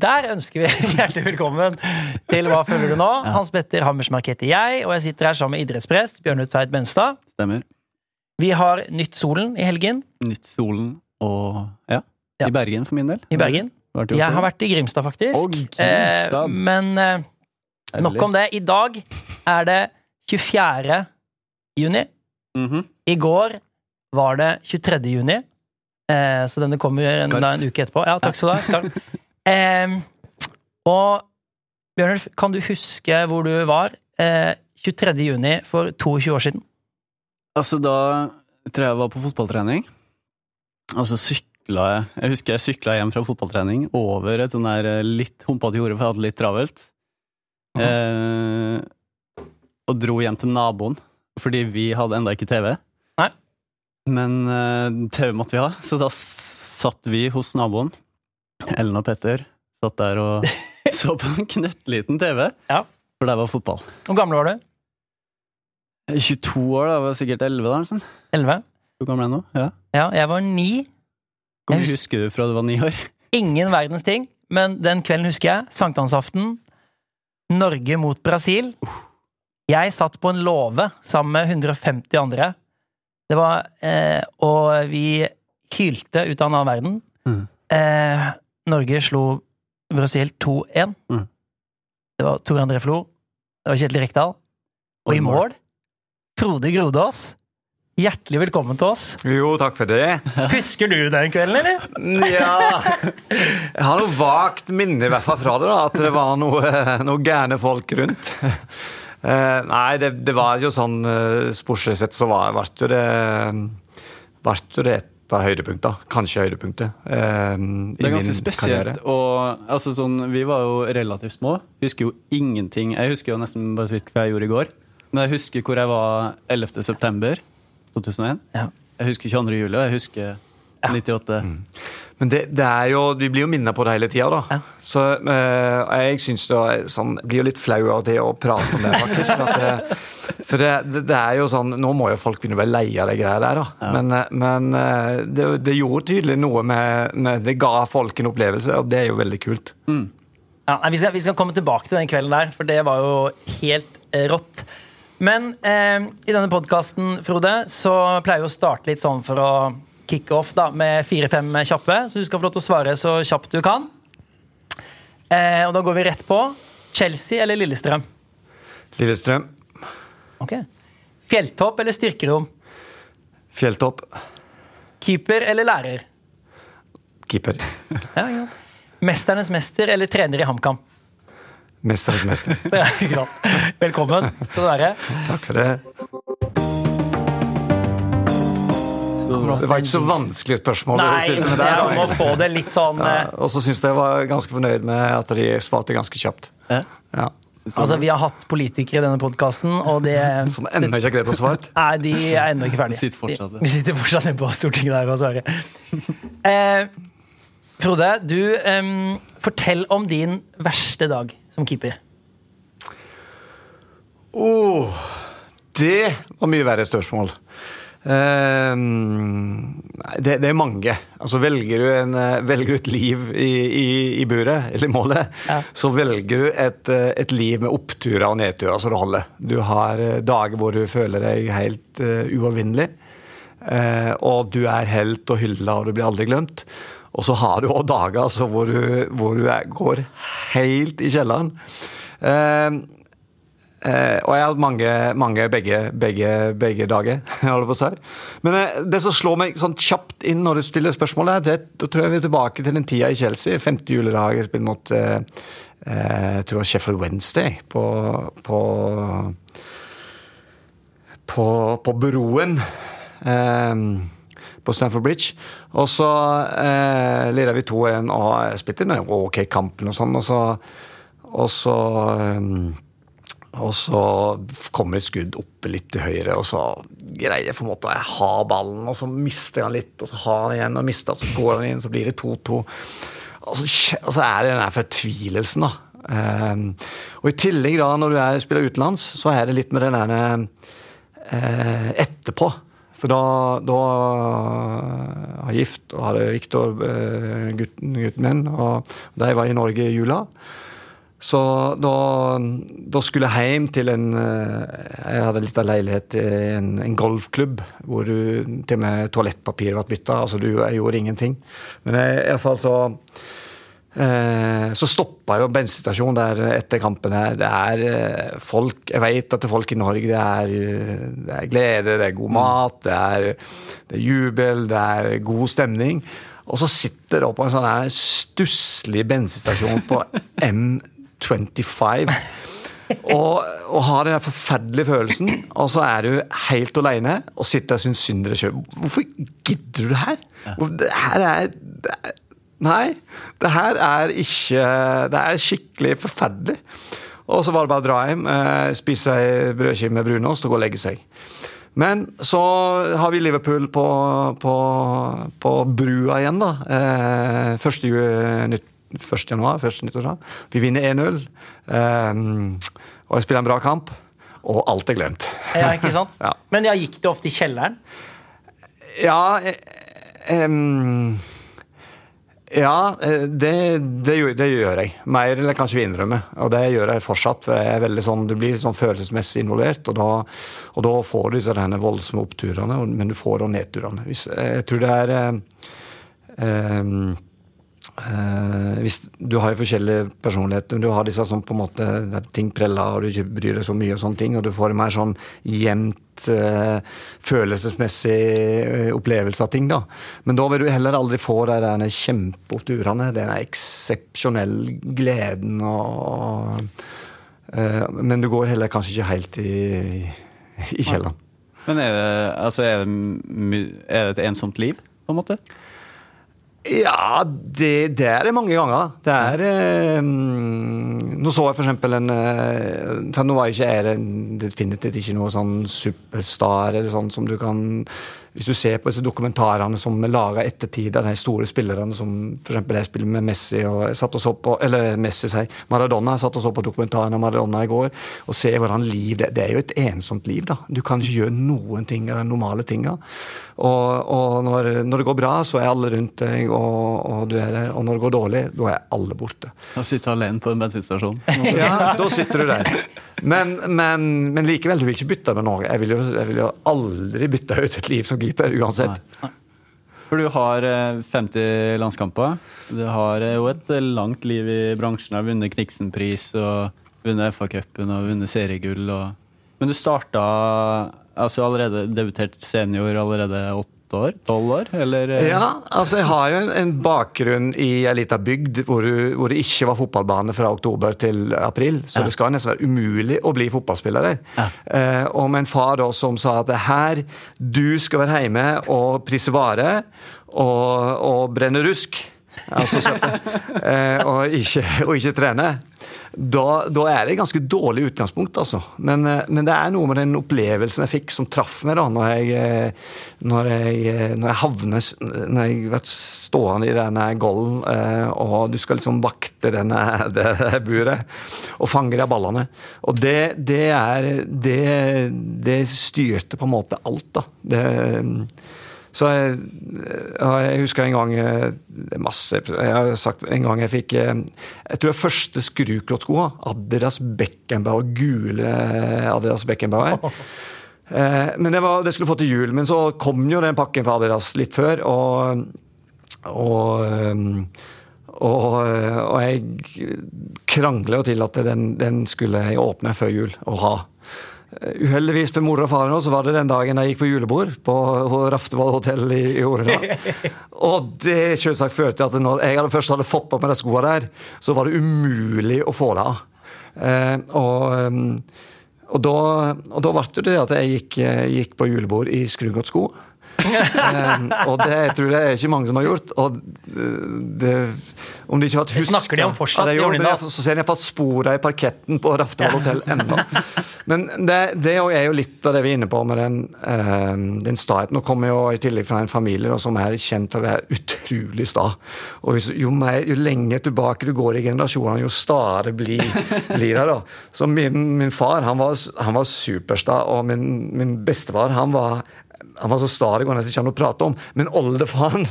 Ja, Der ønsker vi hjertelig velkommen til Hva føler du nå? Hans Petter Hammersmark heter jeg, og jeg sitter her sammen med idrettsprest Bjørn Tveit Benstad. Stemmer. Vi har Nytt Solen i helgen Nytt Solen og ja, Ja. i Bergen for min del. i Bergen. Jeg har vært i Grimstad, faktisk. Og Grimstad. Eh, men eh, nok om det. I dag er det 24. juni. Mhm. I går var det 23. juni, eh, så denne kommer en, en uke etterpå. Ja, takk skal du ha. Eh, og Bjørnulf, kan du huske hvor du var eh, 23. juni for 22 år siden? Altså, da tror jeg jeg var på fotballtrening, og så sykla jeg Jeg husker jeg sykla hjem fra fotballtrening over et sånn der eh, litt humpete jorde, for jeg hadde litt travelt. Eh, og dro hjem til naboen, fordi vi hadde enda ikke TV. Nei. Men eh, TV måtte vi ha, så da satt vi hos naboen. Ellen og Petter satt der og så på en knøttliten TV, Ja. for der var fotball. Hvor gammel var du? 22 år, da. Jeg var sikkert 11 da. eller sånn. 11? Hvor gammel er jeg nå? Ja. Ja, jeg var 9. Hvor Jeg mye hus- husker du fra du var ni år? Ingen verdens ting, men den kvelden husker jeg. Sankthansaften. Norge mot Brasil. Jeg satt på en låve sammen med 150 andre. Det var eh, Og vi hylte ut av en annen verden. Mm. Eh, Norge slo Brasil 2-1. Mm. Det var Tor André Flo. Det var Kjetil Rekdal. Og i mål Frode Grodås. Hjertelig velkommen til oss. Jo, takk for det. Husker du den kvelden, eller? Ja Jeg har noe vagt minne i hvert fall fra det, da, at det var noe, noe gærne folk rundt. Uh, nei, det, det var jo sånn uh, Sportslig sett så var, ble jo det ble jo det et av høydepunktene. Kanskje høydepunktet. eh, Det er ganske spesielt. Og, altså, sånn, vi var jo relativt små. Husker jo ingenting. Jeg husker jo nesten bare så vidt hva jeg gjorde i går. Men jeg husker hvor jeg var 11. september 2001. Ja. Jeg husker 22. juli, og jeg husker 98. Men det, det er jo, vi blir jo minnet på det hele tida, da. Ja. Så eh, jeg syns det er sånn, blir jo litt flau av det å prate om det, faktisk. For, at det, for det, det, er jo sånn Nå må jo folk begynne å være lei av de greiene der, da. Men, eh, men eh, det, det gjorde tydelig noe med, med Det ga folk en opplevelse, og det er jo veldig kult. Ja, vi, skal, vi skal komme tilbake til den kvelden der, for det var jo helt eh, rått. Men eh, i denne podkasten, Frode, så pleier vi å starte litt sånn for å kicke off da, med fire-fem kjappe. Så du skal få lov til å svare så kjapt du kan. Eh, og da går vi rett på. Chelsea eller Lillestrøm? Lillestrøm, Ok. Fjelltopp eller styrkerom? fjelltopp, Keeper eller lærer? keeper. Ja, ja. Mesternes mester eller trener i HamKam? Mesternes mester. Velkommen skal du være. Takk for det. Det var ikke så vanskelig spørsmål du Nei, stilte med der. jeg må få det litt sånn Ja, eh, og så syns jeg jeg var ganske fornøyd med at de svarte ganske kjapt. Ja. Ja. Altså, Vi har hatt politikere i denne podkasten, og det Som ennå ikke har greid å svare. Nei, de er ennå ikke ferdige. De sitter fortsatt. De, de sitter fortsatt inne på Stortinget der og svarer. Eh, Frode, du eh, fortell om din verste dag som keeper. Oh, det var mye verre spørsmål. Ehm, det, det er mange. Altså Velger du, en, eh, velger du et liv i, i, i buret, eller målet, Ja. så velger du et, eh, et liv med oppturer og nedturer som det holder. Du har eh, dager hvor du føler deg helt uh, uovervinnelig. uh, og du er helt og hylla, og du blir aldri glemt. Og så har du òg dager altså, hvor du, hvor du er, går helt i kjelleren. Ehm, Eh, og jeg har hatt mange, mange begge, begge, begge dager. holder på å. Men eh, det som slår meg sånn kjapt inn når du stiller spørsmålet, det, da tror jeg vi er tilbake til den tida i Chelsea. Femte juledag jeg spilte mot eh, jeg tror Sheffield Wednesday på, på, på, på Broen. På Stamford Bridge. Og så eh, leda vi 2-1 og spilte en ok kampen og sånn. Og så, og så eh, og så kommer skudd opp litt til høyre, og så greier jeg på en måte å ha ballen, og så mister han litt, og så har han igjen og mister, og så går han inn, så blir det 2-2. Og og så er det den der fortvilelsen, da. Ehm, og i tillegg, da, når du er, spiller utenlands, så er det litt med den der eh, etterpå. For da, da var jeg gift og hadde Viktor, eh, gutten, gutten min, og de var i Norge i jula. Så da, da, skulle jeg hjem til en eh, Jeg hadde litt av leilighet i en, en, golfklubb hvor du, til og med toalettpapir ble bytta. Altså, du, jeg gjorde ingenting. Men jeg, i alle fall så eh, Så stoppa jo bensinstasjonen der etter kampen her. Det er eh, folk Jeg vet at det er folk i Norge. Det er, det er glede, det er god mat, det er, det er jubel, det er god stemning. Og så sitter du på en sånn stusslig bensinstasjon på M 25. og, og har den forferdelige følelsen, og så er du helt alene og sitter og syns synd deg sjøl. Hvorfor gidder du det her? Det her er, det er Nei, det her er ikke Det er skikkelig forferdelig. Og så var det bare å dra hjem, eh, spise ei brødskive med brunost og gå og legge seg. Men så har vi Liverpool på, på, på brua igjen, da. Eh, første nytt 1. januar, første nyttårsdag. Vi vinner 1-0. Um, ehm, og jeg spiller en bra kamp. Og alt er glemt. Ja, ikke sant? ja. Men ja, gikk det ofte i kjelleren? Ja um, Ja, eh, det, det, det, gjør jeg. Mer eller kanskje vi innrømmer. Og det gjør jeg fortsatt. for jeg er veldig sånn, Du blir sånn følelsesmessig involvert, og da, og da får du disse voldsomme oppturene, men du får også nedturene. Jeg tror det er um, hvis, du har jo forskjellige personligheter. Du har disse sånn på en måte ting preller, og du ikke bryr deg så mye, og sånne ting, og du får en mer sånn jevnt uh, følelsesmessig uh, opplevelse av ting. da. Men da vil du heller aldri få de der kjempeoppturene, den eksepsjonelle gleden og, Men du går heller kanskje ikke helt i, i kjelleren. Men er det, altså er det, er det et ensomt liv, på en måte? Ja, det, det, er det mange ganger. Det er eh, Nå så jeg for eksempel en eh, Nå var jeg ikke jeg definitivt ikke noe sånn superstar eller sånn som du kan hvis du ser på disse dokumentarene som er laga etter tid av de store spillerne, som f.eks. jeg spiller med Messi og satt og så på, eller Messi sier, Maradona, satt og så på dokumentaren av Maradona i går, og ser hvordan liv det, det er jo et ensomt liv. da. Du kan ikke gjøre noen ting av de normale tinga. Og, og når, når, det går bra, så er alle rundt deg, og, og, du er der. Og når det går dårlig, da er alle borte. Da sitter du alene på en bensinstasjon? ja, da sitter du der. Men, men, men, likevel, du vil ikke bytte med noe. Jeg vil jo, jeg vil jo aldri bytte ut et liv som keeper, uansett. Nei. For du har 50 eh, landskamper. Du har eh, jo et eh, langt liv i bransjen. Har vunnet Kniksen-pris og vunnet FA-cupen og vunnet seriegull. Og... Men du starta altså allerede debutert senior allerede åtte år? Tolv år? Eller? Ja, altså jeg har jo en, bakgrunn i ei lita bygd hvor, hvor, det ikke var fotballbane fra oktober til april. Så ja. det skal nesten være umulig å bli fotballspiller der. Ja. Eh, og med en far da som sa at her, du skal være hjemme og prisse vare og, og brenne rusk. Altså, eh, og, ikke, og ikke trene da, da, er det et ganske dårlig utgangspunkt, altså. Men, eh, men, det er noe med den opplevelsen jeg fikk som traff meg da når jeg, eh, når jeg, eh, når jeg havner Når jeg ble stående i denne golden, og du skal liksom vakte denne, det buret og fange de ballene. Og det, det er det, det styrte på en måte alt, da. Det så jeg, jeg, husker en gang det er masse, Jeg har sagt en gang jeg fikk eh, Jeg tror det første skruklottskoa, Adidas Beckenbauer, gule Adidas Beckenbauer. Men det, var, det skulle få til jul, men så kom jo den pakken fra Adidas litt før. og, og og, og, jeg krangla jo til at den, den, skulle jeg åpne før jul og ha. Uheldigvis for mor og far så var det den dagen jeg gikk på julebord på Raftevoll hotell i, i Orena. og det selvsagt førte til at når jeg hadde først hadde fått på meg de skoene der, så var det umulig å få det av. Eh, og, eh, og, da, og da ble det det at jeg gikk, gikk på julebord i skrugodt um, og det jeg tror jeg ikke mange som har gjort. Og det, om de ikke har hatt husk Snakker de om fortsatt? Ja, det jeg, så ser de iallfall sporene i parketten på Raftevoll hotell ennå. Men det, det, er jo litt av det vi er inne på med den, um, den staheten. Nå kommer jeg jo i tillegg fra en familie da, som er kjent for å være utrolig sta. Og hvis, jo, mer, jo lenger tilbake du går i generasjonene, jo staere blir, blir det. da. Så min, min far han var, han var supersta, og min, min bestefar han var han var så sta det går nesten ikke an å prate om. Men oldefaren,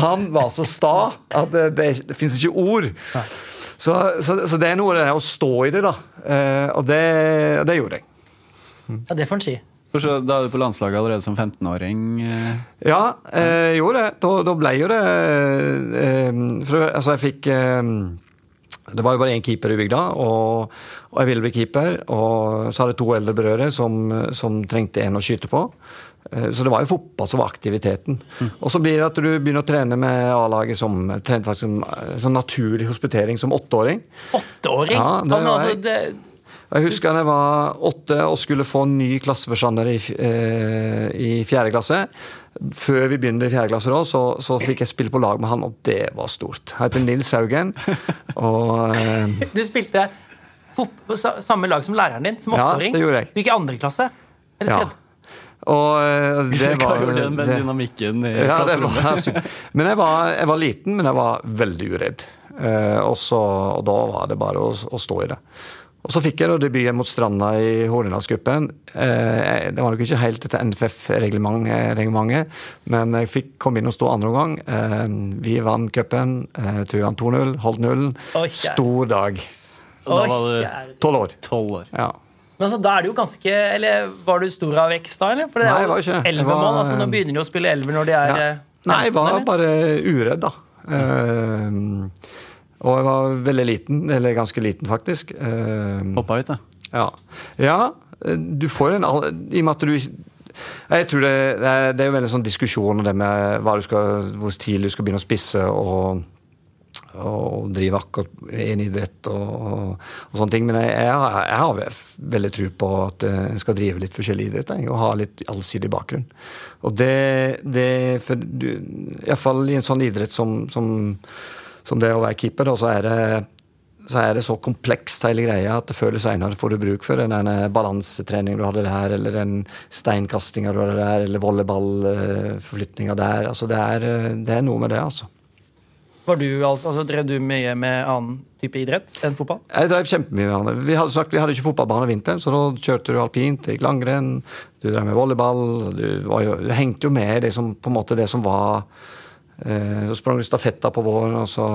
han var så sta at det, det, det fins ikke ord. Så, så, så, det er noe det er å stå i det, da. Eh, og det, det, gjorde jeg. Ja, Det får en si. Så da er du på landslaget allerede som 15-åring? Eh. Ja, jeg gjorde det. Da, da ble jo det eh, for, Altså, jeg fikk eh, det var jo bare én keeper i bygda, og, og, jeg ville bli keeper. Og så hadde jeg to eldre brødre som, som trengte en å skyte på. Eh, så det var jo fotball som var aktiviteten. Mm. Og så blir det at du begynner å trene med A-laget som som, som naturlig hospitering som åtteåring. Åtteåring? Ja, det var jeg. det... jeg husker da jeg var åtte og skulle få ny klasseforstander i, eh, i fjerde klasse. Før vi begynte i fjerde klasse, da, så, så, fikk jeg spille på lag med han, og det var stort. Jeg heter Nils Haugen. Og, eh, du spilte på samme lag som læreren din som åtteåring? Ja, det gjorde jeg. Du gikk i andre klasse? Eller tredje? Ja. Og eh, det var jo den dynamikken i ja, klasserommet. Men jeg var, jeg var, liten, men jeg var veldig uredd. Eh, og, så, og, da var det bare å, å stå i det. Og så fikk jeg da debuten mot Stranda i Hornedalscupen. Eh, det var nok ikke helt etter NFF-reglementet, men jeg fikk komme inn og stå andre omgang. Eh, vi vant cupen. Eh, Tuan 2-0, holdt nullen. Stor dag. Da var du tolv år. 12 år. Ja. Men altså, da er det jo ganske Eller Var du stor av vekst da, eller? For det er jo elleve mål. Altså, nå begynner de å spille elver når de er ja. Nei, jeg var bare uredd, da. Uh, og jeg var veldig liten, eller ganske liten, faktisk. Uh, Hoppa ut, da? Ja. ja. Du får en I og med at du jeg tror det, det, er, jo veldig sånn diskusjon om det med skal, hvor tidlig du skal begynne å spisse og, og drive akkurat en idrett og, og, sånne ting. Men jeg, jeg, jeg har veldig tro på at en skal drive litt forskjellig idrett og ha litt allsidig bakgrunn. Og det, det for du, Iallfall i en sånn idrett som, som som det å være keeper, da, så er det så er det så komplekst hele greia at det føles seinere får du bruk for den balansetreningen du hadde der, eller den steinkastinga du hadde der, eller volleyballforflytninga der. Altså det er, det er, noe med det, altså. Var du, altså, altså Drev du mye med annen type idrett enn fotball? Jeg drev kjempemye med annet. Vi hadde sagt vi hadde ikke fotballbane vinteren, så da kjørte du alpint, gikk langrenn, du drev med volleyball. Du, jo, du hengte jo med det som, på en måte det som var Eh, så sprang du stafetta på våren. og så,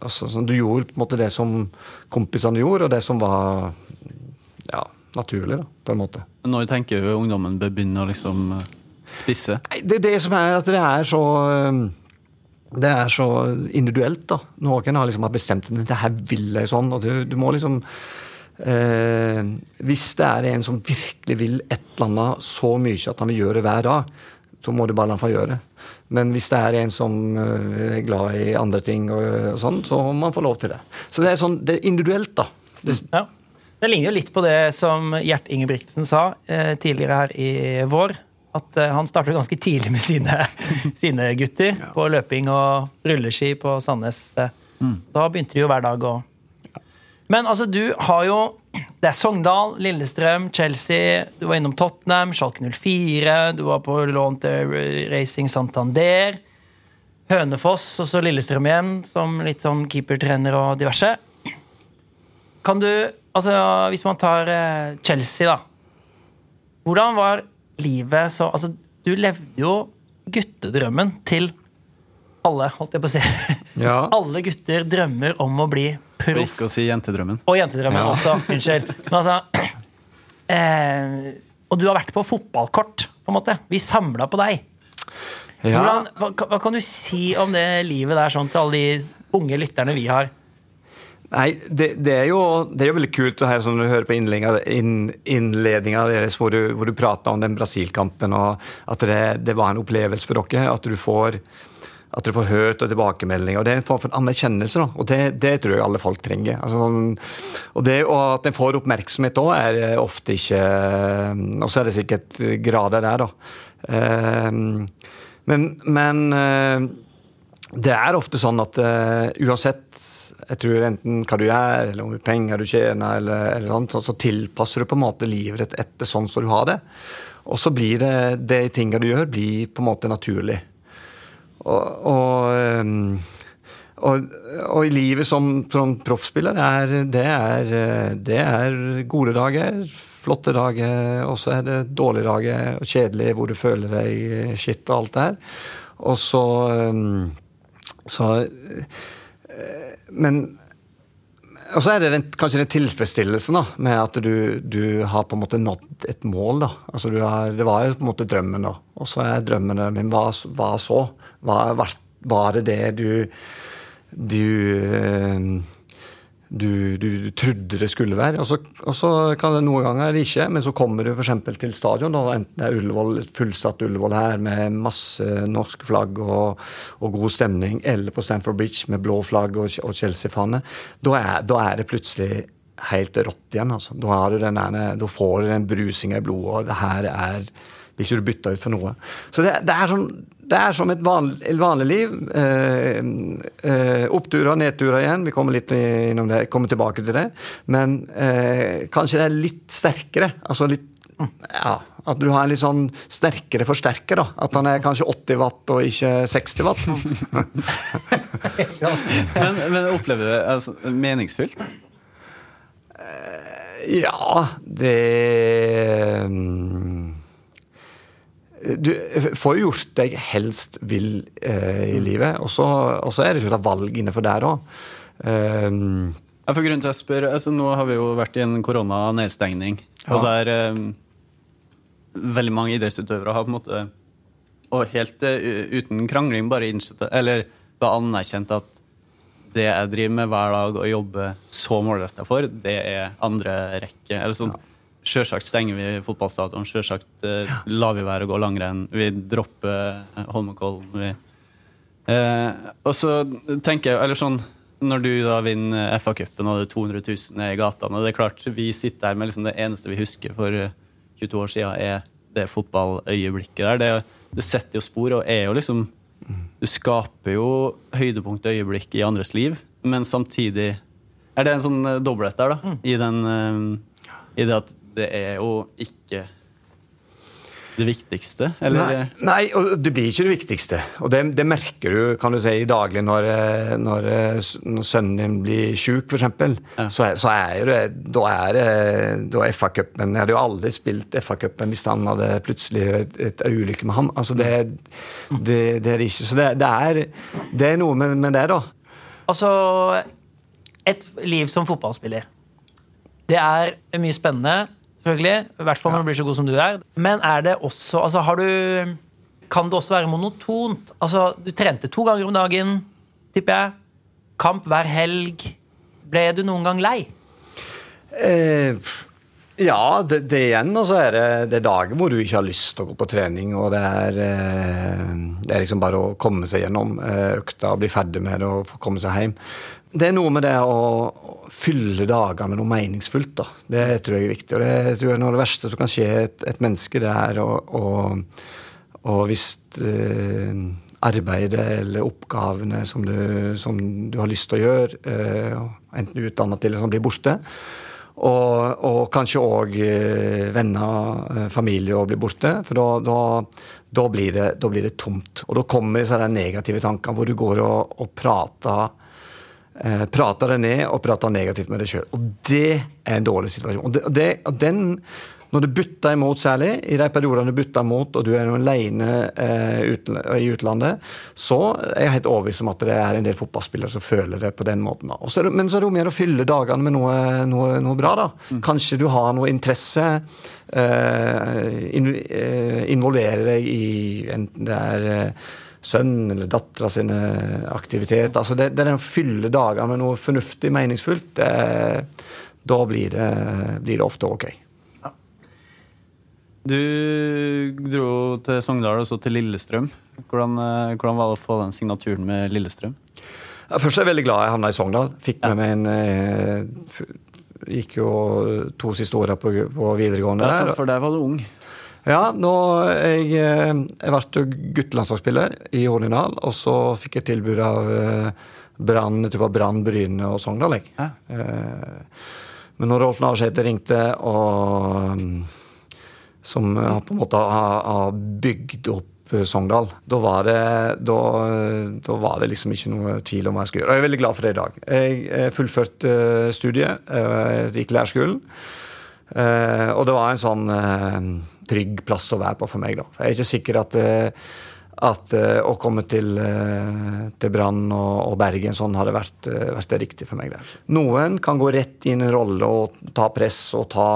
altså, så Du gjorde på en måte det som kompisene gjorde, og det som var ja, naturlig, da, på en måte. Når tenker du ungdommen bør begynne å liksom eh, spisse? Det er det som er at det er så det er så individuelt. da. Noen har liksom bestemt at det her vil jeg sånn. og du, du må liksom eh, Hvis det er en som virkelig vil et eller annet så mye at han vil gjøre det hver dag, så må du bare la han få gjøre det. Men hvis det er en som eh, er glad i andre ting, og, og sånn, så må man få lov til det. Så det er, sånn, det er individuelt, da. Det, ja. det ligner jo litt på det som Gjert Ingebrigtsen sa eh, tidligere her i vår. At eh, han startet ganske tidlig med sine, sine gutter ja. på løping og rulleski på Sandnes. Mm. Da begynte de jo hver dag å Men altså, du har jo det er Sogndal, Lillestrøm, Chelsea, du var innom Tottenham, Schalke 04, du var på lån til Racing Santander, Hønefoss og så Lillestrøm igjen, som litt sånn keepertrener og diverse. Kan du, altså hvis man tar eh, Chelsea, da. Hvordan var livet så Altså, du levde jo guttedrømmen til alle, holdt jeg på å si. Ja. Alle gutter drømmer om å bli proff. Og ikke å si jentedrømmen. Og jentedrømmen ja. også. Unnskyld. Men altså eh, Og du har vært på fotballkort, på en måte. Vi samla på deg. Ja. Hvordan, hva, hva, kan du si om det livet der sånn til alle de unge lytterne vi har? Nei, det, det, er jo, det, er jo, veldig kult høre sånn, du hører på innledninga deres hvor du, hvor du prater om den Brasil-kampen, og at det, det, var en opplevelse for dere. At du får at du får hørt og tilbakemelding. og Det er en form for anerkjennelse, da, og det, det, tror jeg alle folk trenger. Altså, og, det, og At en får oppmerksomhet òg, er ofte ikke Og så er det sikkert grader der, da. Eh, men, men eh, det er ofte sånn at uansett jeg tror enten hva du gjør, eller hvor mye penger du tjener, eller, eller sånt, så, så, tilpasser du på en måte livet ditt etter sånn som du har det. Og så blir det de tingene du gjør, blir på en måte naturlig. Og, og, ehm, og, og, i livet som, som proffspiller, det det, det er, gode dager, flotte dager, og så er det dårlige dager og kjedelige hvor du føler deg shit og alt det her. Og så um, Så uh, Men og så er det den, kanskje den tilfredsstillelsen da, med at du, du, har på en måte nådd et mål. da. Altså har, Det var jo på en måte drømmen, da. Og så er drømmen min hva, hva så? Hva, var det det du du uh, du, du, trodde det skulle være. Og så, og så, kan det noen ganger ikke, men så kommer du f.eks. til stadion, da, enten det er Ullevål, fullsatt Ullevål her med masse norske flagg og, og, god stemning, eller på Stamford Bridge med blå flagg og, og Chelsea-fane. Da, da, er det plutselig helt rått igjen. altså. Da, der, da får du den brusinga i blodet, og det her er hvis du bytter ut for noe. Så det, det, er, sånn, det er som et vanlig, vanlig liv. Eh, eh, oppturer, nedturer igjen. Vi kommer litt innom det, kommer tilbake til det. Men eh, kanskje det er litt sterkere. Altså litt ja, At du har en litt sånn sterkere forsterker. da. At han er kanskje 80 watt og ikke 60 watt. men, men opplever du det altså, meningsfylt? Eh, ja, det um du får jo gjort jeg helst vil eh, i mm. livet. Og så er det ikke et valg innenfor der òg. Um, ja, for grunnen til jeg spør, altså, Nå har vi jo vært i en koronanedstengning. Ja. Og der um, veldig mange idrettsutøvere har på en måte, og helt uh, uten krangling, bare innsett eller bare anerkjent at det jeg driver med hver dag og jobber så målretta for, det er andre rekke. eller sånn ja Sjølsagt stenger vi fotballstadion. Sjølsagt eh, lar vi være å gå langrenn. Vi dropper eh, Holmenkollen. Eh, og så tenker jeg, eller sånn Når du da vinner FA-cupen og det er 200 000 er i gatene og det er klart Vi sitter her med liksom det eneste vi husker for 22 eh, år siden, er det fotballøyeblikket der. Det, det setter jo spor og er jo liksom Du skaper jo høydepunkt og øyeblikk i andres liv, men samtidig er det en sånn dobbelthet der, da. I, den, I det at det er jo ikke det viktigste? Nei, nei, og det blir ikke det viktigste. Og det, det merker du kan du si, i daglig når, eh, når, eh, når sønnen din blir sjuk, f.eks. Ja. Så, så er det Da er det FA-cupen Jeg hadde jo aldri spilt FA-cupen hvis han hadde plutselig et, et ulykke med ham. Altså, det, det, det er ikke Så det, er, det er noe med, med det, da. Altså Et liv som fotballspiller. Det er mye spennende selvfølgelig. I hvert fall når du blir så god som du er. Men er det også altså, har du, Kan det også være monotont? Altså, Du trente to ganger om dagen, tipper jeg. Kamp hver helg. Ble du noen gang lei? Eh, ja, det, det igjen. Og så er det, det er dager hvor du ikke har lyst til å gå på trening. Og det er, eh, det er liksom bare å komme seg gjennom eh, økta og bli ferdig med det og komme seg hjem. Det er noe med det å fylle dager med noe meningsfullt. da. Det tror jeg er viktig. Og det tror jeg er noe av det verste som kan skje et, et menneske, det er å, hvis eh, arbeidet eller oppgavene som du, som du, har lyst til å gjøre, eh, enten utdannet til eller som blir borte, og, og kanskje òg eh, venner, eh, familie å bli borte. For da, da, da, blir det, da, blir det, tomt. Og da kommer disse negative tankene hvor du går og, og prater eh, prater deg ned og prater negativt med deg sjøl. Og det er en dårlig situasjon. Og, det, og, det, og den når det butter imot, særlig, i de periodene det butter imot, og du er alene eh, ut, i utlandet, så er jeg helt overbevist om at det er en del fotballspillere som føler det på den måten. Det, men så er det jo mer å fylle dagene med noe, noe, noe bra. da. Mm. Kanskje du har noe interesse. Eh, in, eh, involvere deg i enten det er eh, sønn eller dattera sine aktiviteter. Altså det, det er å fylle dagene med noe fornuftig, meningsfullt. Det, da blir det, blir det ofte ok. Du dro til Sogndal og så til Lillestrøm. Hvordan, eh, hvordan, var det å få den signaturen med Lillestrøm? Først er jeg veldig glad jeg havna i Sogndal. Fikk med ja. meg en eh, Gikk jo to siste åra på, på, videregående. Ja, for der var du ung? Ja, nå jeg, eh, jeg ble guttelandslagsspiller i Hornindal, og så fikk jeg tilbud av Brann, jeg tror det var Brann, Bryne og Sogndal. Ja. Men når Rolf Navarsete ringte og som på en måte har bygd opp eh, Sogndal. Da var, det, da, da var, det, liksom ikke noe tvil om hva jeg skulle gjøre. Og jeg er veldig glad for det i dag. Jeg fullførte eh, studiet, jeg gikk lærerskolen. Eh, og det var en sånn eh, trygg plass å være på for meg, da. Jeg er ikke sikker at, eh, at eh, å komme til, eh, til Brann og, og Bergen sånn hadde vært, eh, vært det riktige for meg der. Noen kan gå rett inn i en rolle og ta press og ta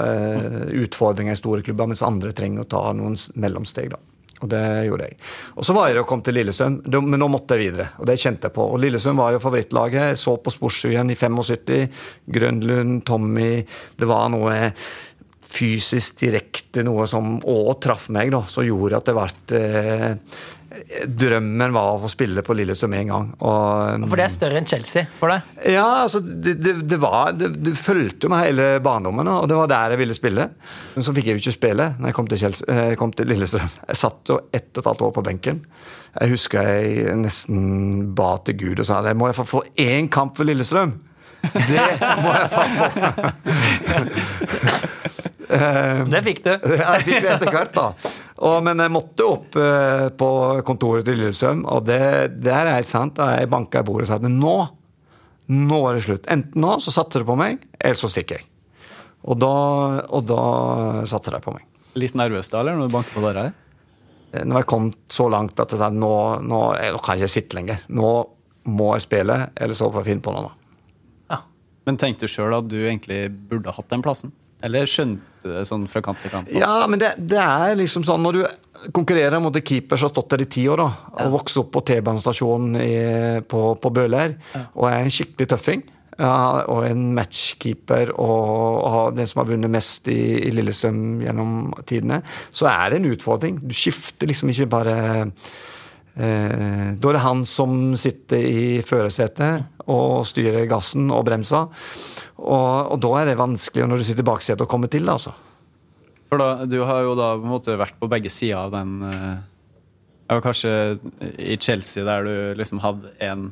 uh, utfordringer i store klubber, mens andre trenger å ta noen mellomsteg, da. Og det gjorde jeg. Og så var jeg og kom til Lillestrøm, men nå måtte jeg videre. Og det kjente jeg på. Og Lillestrøm var jo favorittlaget. Jeg så på Sportsrevyen i 75. Grønlund, Tommy Det var noe fysisk direkte, noe som òg traff meg, da. Som gjorde at det ble eh, Drømmen var å få spille på Lillestrøm en gang. Og, For det er større enn Chelsea for deg. ja, altså, det, det, det var Det, fulgte med hele barndommen, og det var der jeg ville spille. Men så fikk jeg jo ikke spille når jeg kom til, Chelsea, jeg kom til Lillestrøm. Jeg satt jo ett og et halvt år på benken. Jeg husker jeg nesten ba til Gud og sa at jeg må jeg få få én kamp for Lillestrøm. Det må jeg faen meg Det fikk du. Ja, jeg fikk det etter hvert, da. Og, men jeg måtte opp uh, på kontoret til Lillestrøm, og det, det er helt sant. Da jeg banka i bordet og sa at nå, nå er det slutt. Enten nå så satser du på meg, eller så stikker jeg. Og da, og da satser de på meg. Litt nervøs da, eller, når du banker på døra her? Eh, Når jeg kom så langt at jeg sa nå, nå, jeg, nå kan jeg ikke sitte lenger. Nå må jeg spille, eller så får jeg finne på noe. da. Ja. Men tenkte du sjøl at du egentlig burde hatt den plassen? Eller skjønte du det sånn fra kamp til kamp? Ja, men det, det er liksom sånn når du konkurrerer mot en keeper som har stått der i ti år, da, og vokst opp på T-banestasjonen på, på Bøler, og er en skikkelig tøffing. Ja, og en matchkeeper og, og den som har vunnet mest i, i Lillestrøm gjennom tidene, så er det en utfordring. Du skifter liksom ikke bare eh, Da er det han som sitter i førersetet og styre gassen og bremsa. Og, og da er det vanskelig når du sitter i baksetet å komme til, altså. For da, du har jo da på en måte vært på begge sider av den Jeg ja, Kanskje i Chelsea, der du liksom hadde en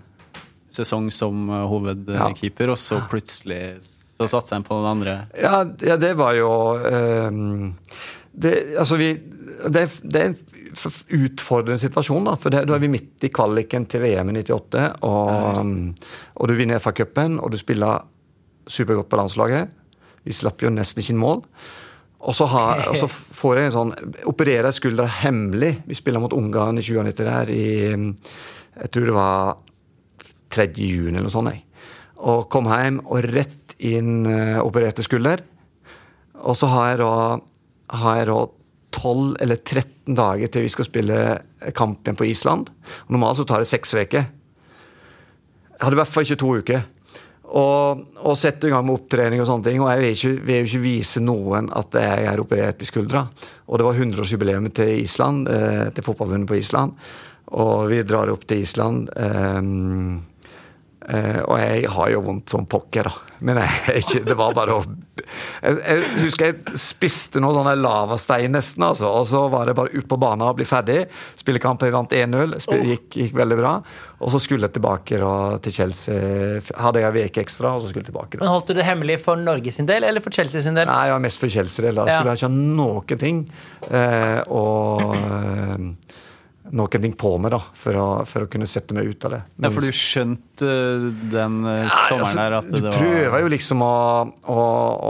sesong som hovedkeeper, hovedkeeper, og så plutselig så satsa en på den andre. Ja, ja det var jo um, det, Altså, vi Det, det er en utfordrende situasjon, da. For det, da er vi midt i kvaliken til VM i 98, og, og du vinner FA-cupen, og du spiller supergodt på landslaget. Vi slapp jo nesten ikke inn mål. Og så, har, og så får jeg en sånn Opererer skuldra hemmelig. Vi spiller mot Ungarn i 97 der i Jeg tror det var 3. juni eller noe sånt. Jeg. Og kom hjem og rett inn uh, opererte skulder. Og så har jeg da har jeg da 12 eller 13 dager til vi skal spille kampen på Island. Normalt så tar det seks uker. Jeg hadde i hvert fall ikke to uker. Og, og sette i gang med opptrening og sånne ting. Og jeg vil, ikke, vil ikke vise noen at jeg er operert i skuldra. Og det var 100-årsjubileet til Island, eh, til fotballvunnet på Island. Og vi drar opp til Island. Eh, og jeg har jo vondt som pokker, da. Men jeg, ikke, det var bare å jeg, jeg husker jeg spiste noe sånn lavastein nesten, altså. Og så var det bare ut på banen og bli ferdig. Spillekamp, jeg vant 1-0. Gikk, gikk veldig bra. Og så skulle jeg tilbake da, til Chelsea. Hadde jeg en uke ekstra, og så skulle jeg tilbake. Men Holdt du det hemmelig for Norge sin del, eller for Chelsea sin del? Nei, jeg var mest for Chelsea del. Da skulle jeg ikke ha noen ting. Eh, og eh, noen ting på meg, da, for å, for å kunne sette meg ut av det. Ja, for du skjønte eh, den eh, sommeren altså, der at det var Du prøver jo liksom å, å,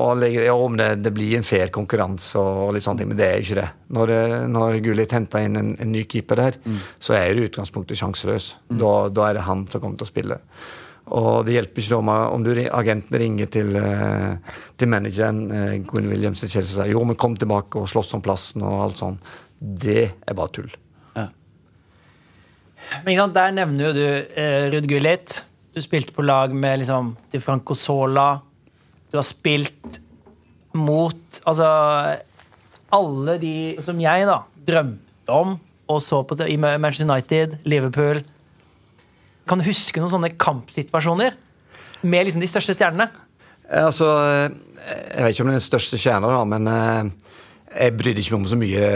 å legge ja, om det, det blir en fair konkurranse og litt sånne ting, men det er ikke det. Når, når Gullit henter inn en, en ny keeper der, Mm. så er du i utgangspunktet sjanseløs. Da, da er det han som kommer til å spille. Og det hjelper ikke om, om du, agenten ringer til, eh, til manageren eh, Gwyn Williams i Chelsea og sier jo, men kom tilbake og slåss om plassen og alt sånn. Det er bare tull. Men Der nevner jo du eh, Ruud Gullit. Du spilte på lag med liksom, Di Franco Sola. Du har spilt mot altså alle de som jeg da drømte om og så på i Manchester United, Liverpool. Kan du huske noen sånne kampsituasjoner med liksom de største stjernene? Eh, Altså, eh, jeg vet ikke om det er den største stjerna, men eh, jeg brydde ikke meg om så mye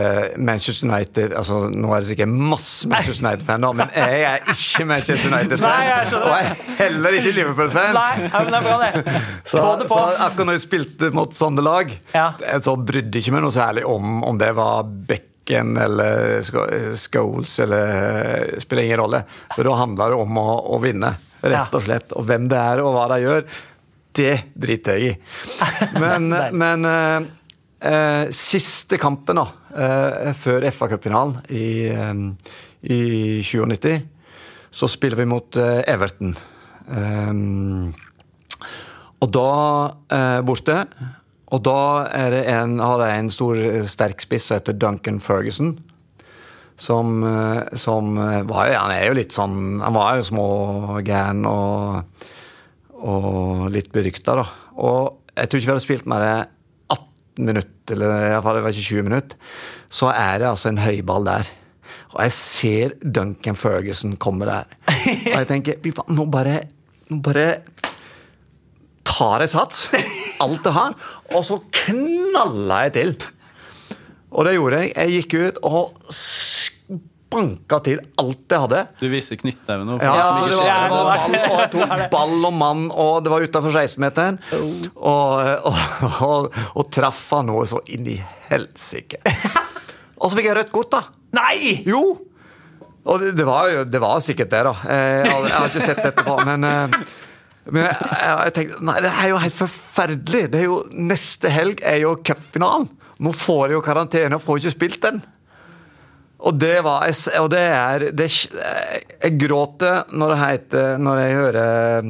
Manchester United. altså Nå er det sikkert masse Manchester United-fan, men jeg er ikke Manchester United-fan. Og jeg er heller ikke Liverpool-fan. Er. Så, så akkurat når jeg spilte mot sånne lag, Ja. så brydde jeg ikke meg noe særlig om om det var Beck eller Scholes eller Spiller ingen rolle. For da handler det om å, å vinne, rett og slett. Og hvem det er, og hva de gjør. det driter jeg i. Men, men eh, eh, siste kampen da, eh, før FA-cupfinalen i, eh, i 97, så spiller vi mot eh, Everton. Um, og da eh, borte Og da det en, har jeg en stor, eh, sterk spiss som heter Duncan Ferguson. Som, eh, som var jo Han er jo litt sånn Han var jo smågæren og, og litt berykta, da. Og jeg tror ikke vi hadde spilt med enn 18 minutter, eller iallfall det var ikke 20 minutter. Så er det altså en høyball der. Og jeg ser Duncan Ferguson komme der. Og jeg tenker nå bare, nå bare tar jeg sats, alt jeg har, og så knalla jeg til. Og det gjorde jeg. Jeg gikk ut og banka til alt jeg hadde. Du viser knyttneven nå. Ja, altså, det, var, det var ball, og jeg tok ball og mann, og det var utafor 16-meteren. Og, og, og, og traff han noe så inn i helsike. Og så fikk jeg rødt kort, da. Nei! Jo! Og det, det, var jo det var sikkert det, da. Jeg, jeg har ikke sett etterpå, men men jeg, jeg, tenkte nei, det er jo helt forferdelig. Det er jo, Neste helg er jo cupfinalen. Nå får jeg jo karantene og får ikke spilt den. Og det var Og det er det, Jeg gråter når, heter, når jeg hører,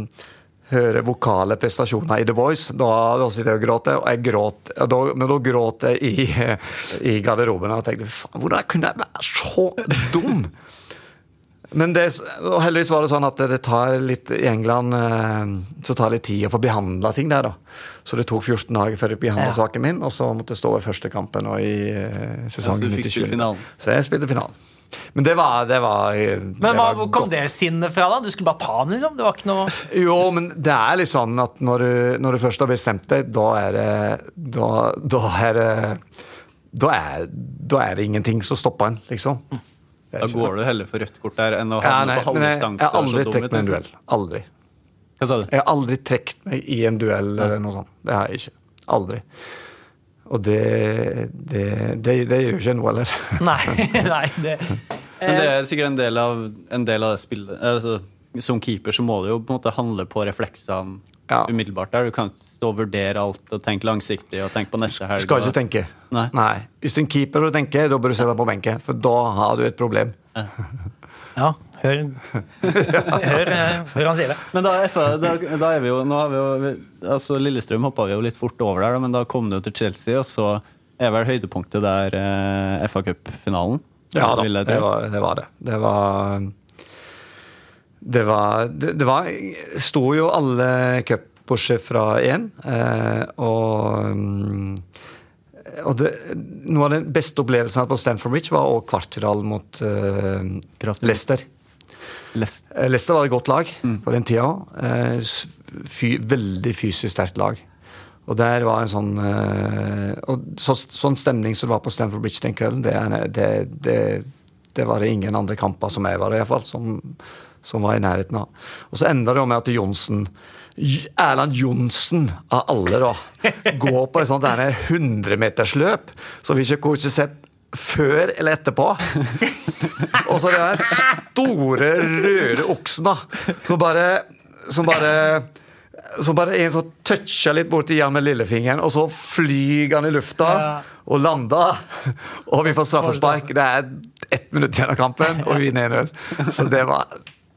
hører vokale prestasjoner i The Voice. Da, da sitter jeg og gråter, og jeg gråt, da, men da gråter jeg i, i garderoben og tenkte faen, hvordan kunne jeg være så dum? Men det, og heldigvis var det sånn at det tar litt i England eh, så tar det litt tid å få behandla ting der. da. Så det tok 14 dager før jeg behandla ja. saken min, og så måtte jeg stå i første kampen og i eh, sesongen ja, så du fikk 97. Finalen. Så jeg spilte finalen. Men det var, det var Men hva, Hvor kom godt. det sinnet fra? da? Du skulle bare ta den, liksom? Det var ikke noe Jo, men det er litt sånn at når du, når du først har bestemt deg, da er det Da, da er det da er, da er det ingenting som stopper en, liksom. Da går du heller for rødt kort der enn å ha ja, på halvdistanse. Jeg, jeg har aldri trukket meg i en duell. Aldri. Hva sa du? Jeg har aldri trukket meg i en duell eller noe sånt. Det har jeg ikke. Aldri. Og det, det, det, det gjør ikke noe heller. Nei, nei det, Men det er sikkert en del av, en del av det spillet. Altså, som keeper så må du jo på en måte handle på refleksene ja. umiddelbart. der. Du kan ikke stå og vurdere alt og tenke langsiktig. og tenke på neste helg. Skal ikke tenke. Nei. Nei. Hvis du er en keeper og tenker, da bør du se deg på benken, for da har du et problem. Ja, ja hør, hør, hør, han sier det. Men da, da, da er vi jo, nå har vi jo altså Lillestrøm hoppa vi jo litt fort over der, men da kom det jo til Chelsea, og så er vel høydepunktet der eh, FA Cup-finalen? Ja da, det var, det var det. Det var det var Det, det var, sto jo alle cup bortsett fra én. Eh, og mm, og det, Noe av den beste opplevelsen på Stanford Bridge var også kvartfinalen mot eh, Leicester. Leicester. Eh, Leicester var et godt lag mm. på den tida. Uh, fy, veldig fysisk sterkt lag. Og der var en sånn uh, og så, Sånn stemning som det var på Stanford Bridge den kvelden, det, det, det, det var det ingen andre kamper som jeg var i, iallfall, som, som var i nærheten av. Og så enda det jo med at Johnsen Erland Johnsen av alle, da, går på et sånt 100-metersløp som vi ikke har sett før eller etterpå. Og så den store, røde oksen, da, som bare, som bare som bare en som toucha litt borti Jan med lillefingeren, og så flyr han i lufta og lander. Og vi får straffespark. Det er ett minutt igjen av kampen, og vi vinner 1-0. Så det var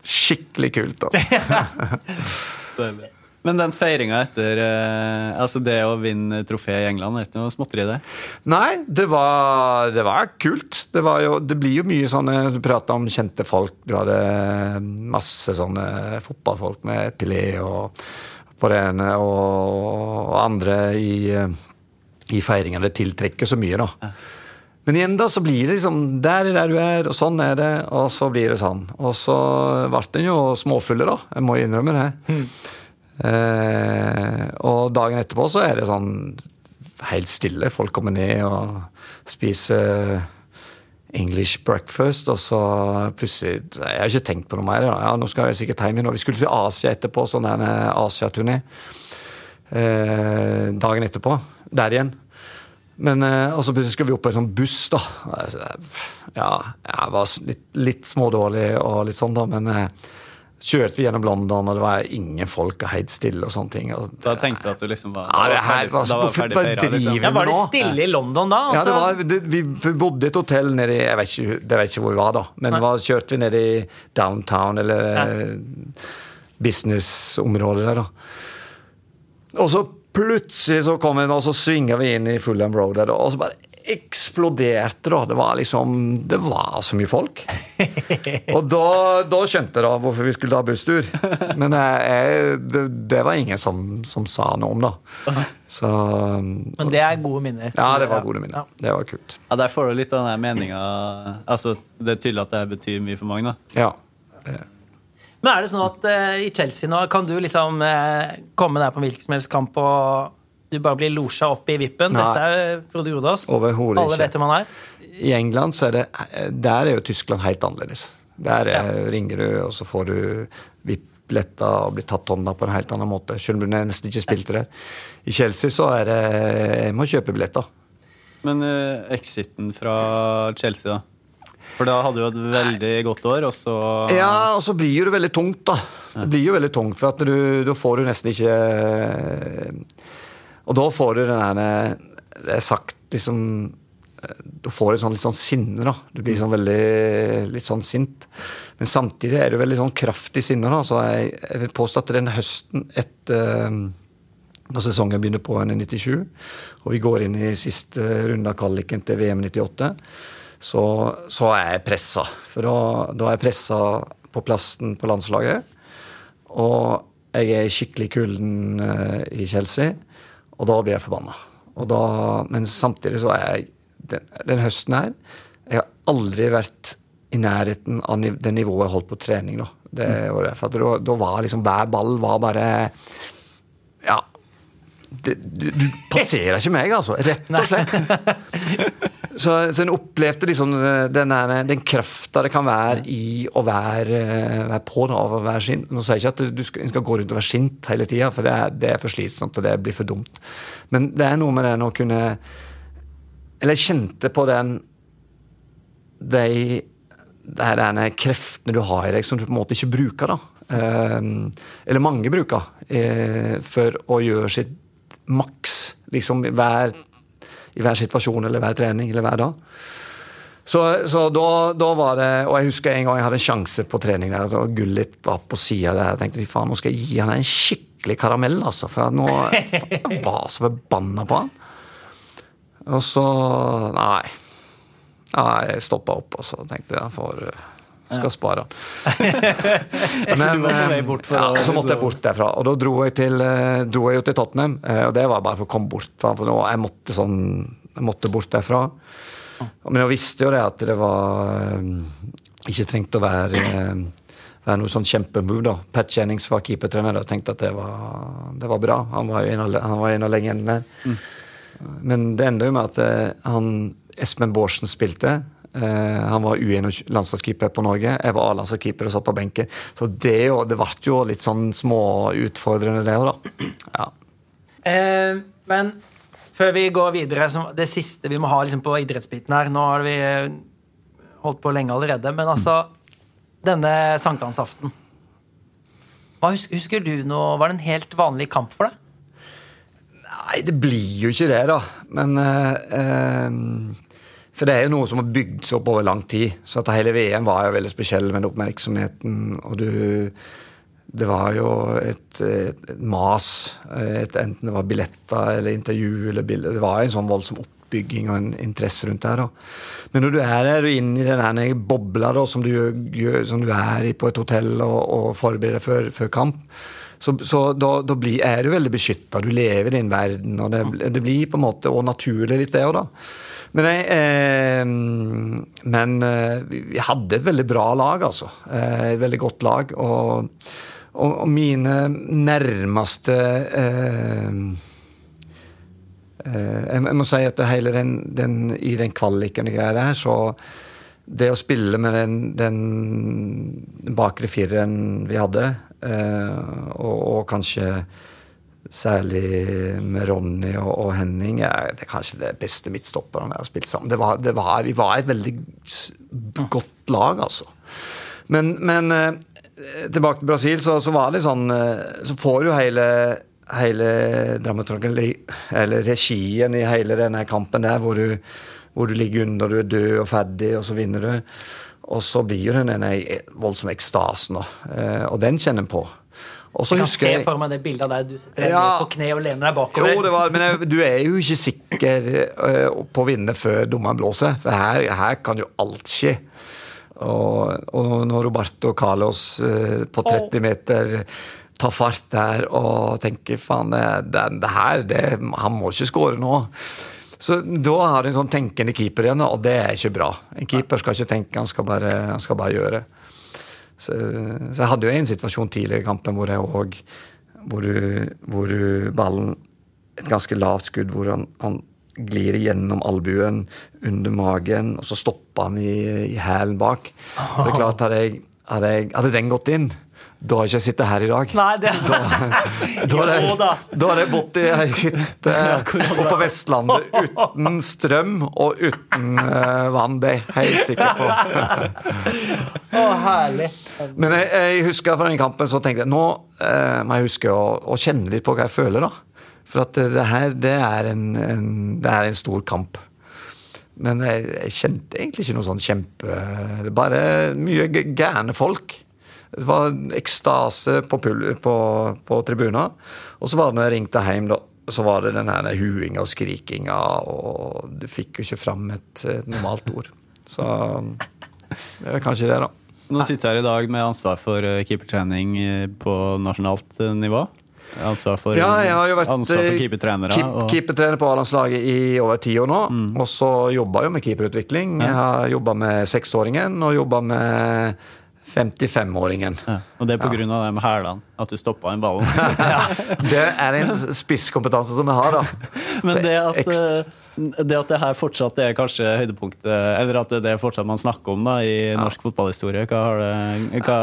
skikkelig kult. Altså. Men den feiringa etter eh, altså det å vinne trofé i England, er ikke noe småtteri, det? Nei, det var, det var kult. Det, var jo, det, blir jo mye sånne Du prata om kjente folk. Du hadde masse sånne fotballfolk med Pelé og på det ene og, og andre i, i feiringa. Det tiltrekker så mye, da. Men igjen da, så blir det liksom Der er der du er, og sånn er det, og så blir det sånn. Og så ble den jo småfulle, da. Jeg må innrømme det. Eh, og dagen etterpå så er det sånn helt stille. Folk kommer ned og spiser English breakfast, og så plutselig Jeg har ikke tenkt på noe mer. Da. Ja, nå skal jeg sikkert hjem igjen. Vi skulle til Asia etterpå, sånn der Asia-turné. Eh, dagen etterpå. Der igjen. Men eh, og så skal vi opp på en sånn buss, da. Ja, jeg var litt, litt smådårlig og litt sånn, da, men eh, Kjørte vi gjennom London, og det var ingen folk og helt stille og sånne ting. Og Da tenkte du at du liksom var, Ja, det her var- da var ferdig feira, liksom. Ja, Var det stille i London da? Ja, det Altså, var, det, vi, vi bodde i et hotell nede i Jeg vet ikke, det vet ikke hvor vi var, da. Men var, kjørte vi ned i downtown, eller ja. businessområdet der, da. Og så plutselig så kom vi, og så svinga vi inn i Fulham Road der, og så bare eksploderte da. Det var liksom Det var så mye folk. Og da, da skjønte jeg da hvorfor vi skulle ta busstur. Men jeg, jeg, det, det var ingen som, som sa noe om, da. Så men det er gode minner. Ja, det var gode minner. Ja. Det var kult. Ja, Der får du litt av den meninga altså, Det er tydelig at det betyr mye for mange. da Ja. Men er det sånn at uh, i Chelsea nå kan du liksom uh, komme der på en hvilken som helst kamp og du bare blir losja opp i vippen? Nei. Dette er Frode Grodås. Overhodet Alle vet hvem han er. I England så er det Der er jo Tyskland helt annerledes. Der er, ringer du, og så får du VIP-billetter og blir tatt hånda på en helt annen måte. Selv om du nesten ikke spilte der. I Chelsea så er det Jeg må kjøpe billetter. Men uh, exiten fra Chelsea, da? For da hadde du et veldig godt år, og så Ja, og så blir jo det veldig tungt, da. Det blir jo veldig tungt, for at du, da får du nesten ikke Og da får du den der Det er sagt liksom Du får et sånn litt sånn sinne, da. Du blir sånn veldig litt sånn sint. Men samtidig er du veldig sånn kraftig sinne, da. Så jeg, jeg vil påstå at den høsten etter når sesongen begynner på en i 97, og vi går inn i siste runde av kvaliken til VM 98, så, så er jeg pressa. For da, da er jeg pressa på plassen på landslaget. Og jeg er skikkelig kulden eh, i Chelsea, og da blir jeg forbanna. Da, men samtidig så er jeg den, den høsten her Jeg har aldri vært i nærheten av det nivået jeg holdt på trening. nå. det året. For da, da var liksom hver ball var bare. Det, du, du passerer ikke meg, altså. Rett og slett. Så, så en opplevde liksom den, der, den krafta det kan være i å være, være på da, av å være sint. Nå sier jeg ikke at du skal, skal gå rundt og være sint hele tida, for det er, det er for slitsomt og det blir for dumt. Men det er noe med den å kunne Eller jeg kjente på den de denne kreftene du har i deg, som du på en måte ikke bruker. da. Eh, eller mange bruker, eh, for å gjøre sitt maks liksom hver, i hver situasjon eller hver trening eller hver dag. Så, så da, da var det Og jeg husker en gang jeg hadde en sjanse på trening der, og Gullit var på sida der. Jeg tenkte fy faen, nå skal jeg gi han en skikkelig karamell, altså. For nå jeg var så forbanna på han. Og så Nei. Ja, jeg stoppa opp og så tenkte jeg får skal spare ja, så måtte jeg bort derfra. Og da dro jeg, til, eh, dro jeg jo til Tottenham, eh, og det var bare for å komme bort. For nå, jeg måtte sånn Jeg måtte bort derfra. Men jeg visste jo det at det var eh, Ikke trengte å være være noe sånn kjempemove. da. Pat Jennings var keepertrener og tenkte at det var, det var bra. Han var jo en av, han var en av legendene der. Men det enda jo med at han, Espen Bårdsen spilte. Eh, han var U21-landslagskeeper på Norge. Jeg var A-landslagskeeper og satt på benken. Så det, det ble jo litt sånn småutfordrende, det òg, da. Ja. Eh, men før vi går videre, det siste vi må ha liksom, på idrettsbiten her Nå har vi eh, holdt på lenge allerede, men altså Denne sankthansaften. Husker, husker du noe Var det en helt vanlig kamp for deg? Nei, det blir jo ikke det, da. Men eh, eh, For det er jo noe som har bygd seg opp over lang tid. Så at hele VM var jo veldig spesiell med oppmerksomheten. Og du Det var jo et, et, mas. Et, enten det var billetter eller intervju eller bilder. Det var jo en sånn voldsom oppbygging og en interesse rundt det. da. Men når du er der og inne i den bobla da, som, du, gjør, som du er i på et hotell og, og forbereder deg før, før kamp, så, så da, da blir, er du veldig beskytta. Du lever i din verden, og det, det blir på en måte og naturlig litt, det òg, da. Men, jeg, eh, men eh, vi hadde et veldig bra lag, altså. Eh, et veldig godt lag. Og, og, og mine nærmeste eh, eh, jeg, må si at det hele den, den, i den kvaliken og greia der, så det å spille med den, den bakre fireren vi hadde, eh, og, og kanskje særlig med Ronny og, og Henning, er, det er kanskje det beste midtstopperne jeg har spilt sammen. Det var, det var, vi var et veldig godt lag, altså. Men, men eh, eh, tilbake til Brasil, så, så var det sånn eh, Så får du hele hele eller regien i hele denne kampen der, hvor du, hvor du ligger under, du er død og ferdig, og så vinner du. Og så blir jo den denne voldsomme ekstasen, og, og den kjenner en på. Og så jeg kan se for meg det bildet der du sitter ja, på kne og lener deg bakover. Jo, det var, men jeg, du er jo ikke sikker uh, på å vinne før dommeren blåser, for her, her, kan jo alt skje. Og, og når Roberto Carlos uh, på 30 meter tar fart der og tenker faen, det, det, her det, Han må ikke skåre nå. Så da har du en sånn tenkende keeper igjen, og det er ikke bra. En keeper skal ikke tenke, han skal bare, han skal bare gjøre. Så, så, jeg hadde jo en situasjon tidligere i kampen hvor òg hvor, hvor, ballen Et ganske lavt skudd hvor han, han glir gjennom albuen, under magen, og så stopper han i, i hælen bak. Det er klart, hadde, jeg, hadde, jeg, hadde den gått inn da har jeg ikke sittet her i dag. Nei, det... Da, da, har jeg, da har jeg bodd i ei hytte oppe på Vestlandet uten strøm og uten uh, vann. Det er jeg helt sikker på. Å, herlig. Men jeg, jeg, husker fra den kampen så tenkte jeg nå uh, må jeg huske å, å, kjenne litt på hva jeg føler. da. For at det her det er en, en, det er en stor kamp. Men jeg, jeg, kjente egentlig ikke noe sånn kjempe Bare mye gærne folk. Det var ekstase på, på, på tribuna. Og så var det når jeg ringte hjem, da, så var det den her huinga og skrikinga, og du fikk jo ikke fram et, et normalt ord. Så det er kanskje det, da. Nå sitter jeg her i dag med ansvar for eh, keepertrening eh, på nasjonalt eh, nivå. Ansvar for, ja, jeg har jo vært keepertrenere. Keep. Keepertrener på A-landslaget i over ti år nå. Mm. Og så jobba jo med keeperutvikling. Jeg har jobba med seksåringen og jobba med 55-åringen. Ja, og det er pga. Ja. det med hælene? At du stoppa en ball? ja, det er en spisskompetanse som jeg har, da. Men det at, eh, det at det her fortsatt er kanskje høydepunktet, eller at det er fortsatt man snakker om da, i norsk ja. fotballhistorie, hva, det, hva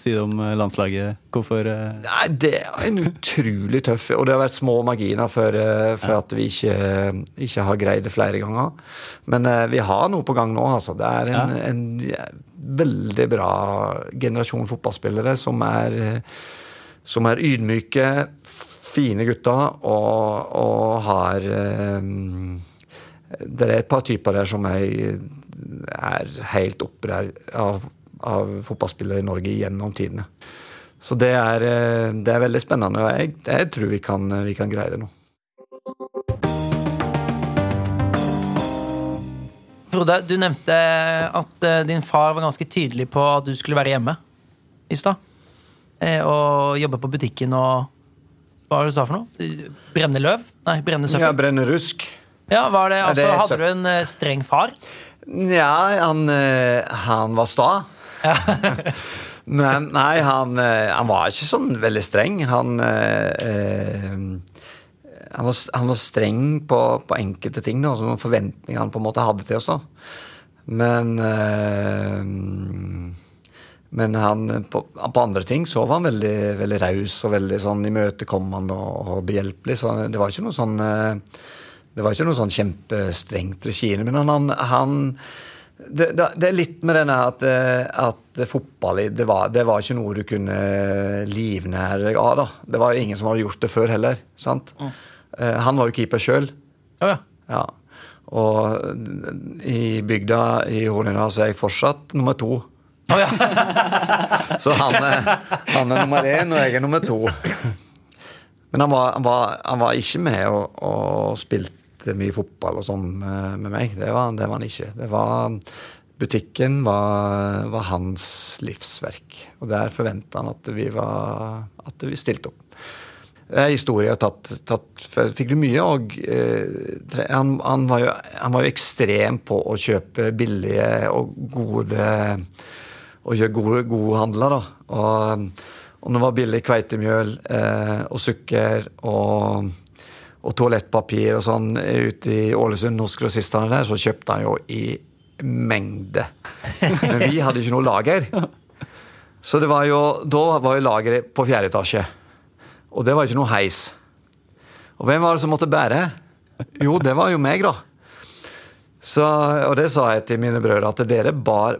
sier du om landslaget? Hvorfor eh? Nei, Det er en utrolig tøff Og det har vært små marginer for, for ja. at vi ikke, ikke, har greid det flere ganger. Men vi har noe på gang nå, altså. Det er en, en veldig bra generasjon fotballspillere som er, som er ydmyke, fine gutter og, og har um, Det er et par typer der som er, er helt opprørt av, av fotballspillere i Norge gjennom tidene. Så det er, eh, det er veldig spennende, og jeg, jeg tror vi kan, vi kan greie det nå. Frode, du nevnte at uh, din far var ganske tydelig på at du skulle være hjemme i stad. Eh, og jobbe på butikken og Hva var det du sa for noe? Brenne løv? Nei, brenne søppel? Ja, brenne rusk. Ja, var det, altså, Hadde du en uh, streng far? Ja, han, uh, han var sta. Ja. Men nei, han, han, var ikke sånn veldig streng. Han han var, han var, streng på, på enkelte ting, da, sånne forventninger han på en måte hadde til oss. da. Men øh, men han, på, på, andre ting så var han veldig, veldig raus og veldig sånn imøtekommende og, og behjelpelig. Så det var ikke noe sånn eh, det var ikke noe sånn kjempestrengt regime. Men han, han det, det, er litt med denne at, eh, at fotball det var, det var, ikke noe du kunne livnære av. da. Det var ingen som hadde gjort det før heller. sant? Mm. Han var jo keeper sjøl. Oh, ja. ja. Og i bygda i Hornindal så er jeg fortsatt nummer to. Oh, ja. så han er, han er, nummer én, og jeg er nummer to. Men han var, han var, han var ikke med og, og, spilte mye fotball og sånn med, med, meg. Det var, det var, han ikke. Det var Butikken var, var hans livsverk. Og der forventa han at vi, var, at vi stilte opp historie har tatt, tatt Fikk du mye? òg? eh, han, han, var jo, han, var jo, ekstrem på å kjøpe billige og gode Og gjøre gode, gode handler, da. Og, og det var billig kveitemjøl eh, og sukker og, og toalettpapir og sånn ute i Ålesund hos grossistene der, så kjøpte han jo i mengde. Men vi hadde ikke noe lager. Så det var jo, da var jo lageret på fjerde etasje. Og det var ikke noe heis. Og hvem var det som måtte bære? Jo, det var jo meg, da. Så, og det sa jeg til mine brødre, at dere bar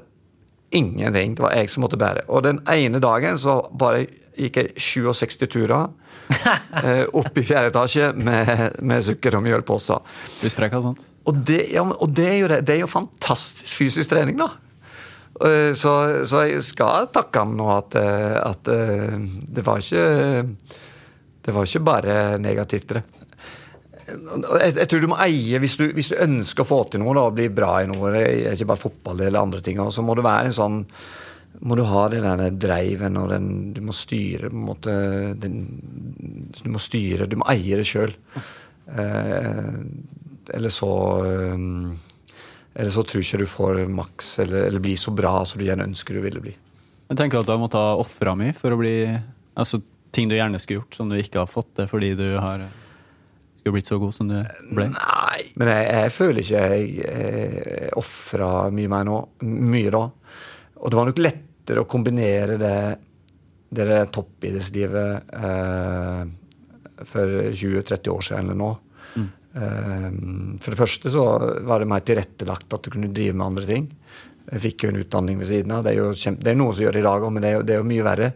ingenting. Det var jeg som måtte bære. Og den ene dagen så bare gikk jeg 67 turer opp i fjerde etasje med, med sukker- og mjølposer. Huspreik og sånt. Og, det, ja, og det, er jo, det, er jo fantastisk fysisk trening, da. Eh, Så, så jeg skal takke ham nå at, eh, at eh, det var ikke Det var ikke bare negativt, det. Jeg, jeg tror du må eie, hvis du, hvis du ønsker å få til noe da, og bli bra i noe, det er ikke bare fotball eller andre ting, så må det være en sånn må du ha den der dreiven og den Du må styre på en måte den, Du må styre, du må eie det sjøl. Eh, eller så eh, Eller så tror ikke du får maks eller, eller blir så bra som du gjerne ønsker du ville bli. Jeg tenker at du har måttet ha ofra mye for å bli Altså ting du gjerne skulle gjort, som du ikke har fått det fordi du har skulle blitt så god som du ble. Nei, men jeg, jeg føler ikke jeg, jeg ofra mye mer nå. Mye da. Og det var nok lettere å kombinere det, det toppidrettslivet eh, for 20-30 år siden eller nå. Eh, for det første så var det mer tilrettelagt at du kunne drive med andre ting. Jeg fikk jo en utdanning ved siden av. Det er jo kjempe, det er noe som gjør det i dag òg, men det er, jo, det er jo mye verre.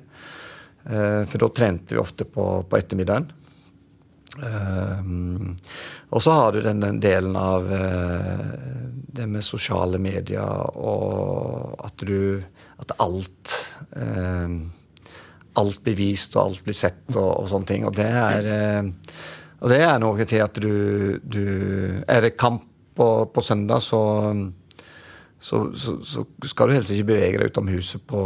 Eh, for da trente vi ofte på, på ettermiddagen. Um, og så har du den, den delen av uh, det med sosiale medier og at du At alt uh, Alt blir vist, og alt blir sett, og, og sånne ting. Og det er uh, Og det er noe til at du, du Er det kamp på, på søndag, så, så, så, så skal du helst ikke bevege deg utom huset på,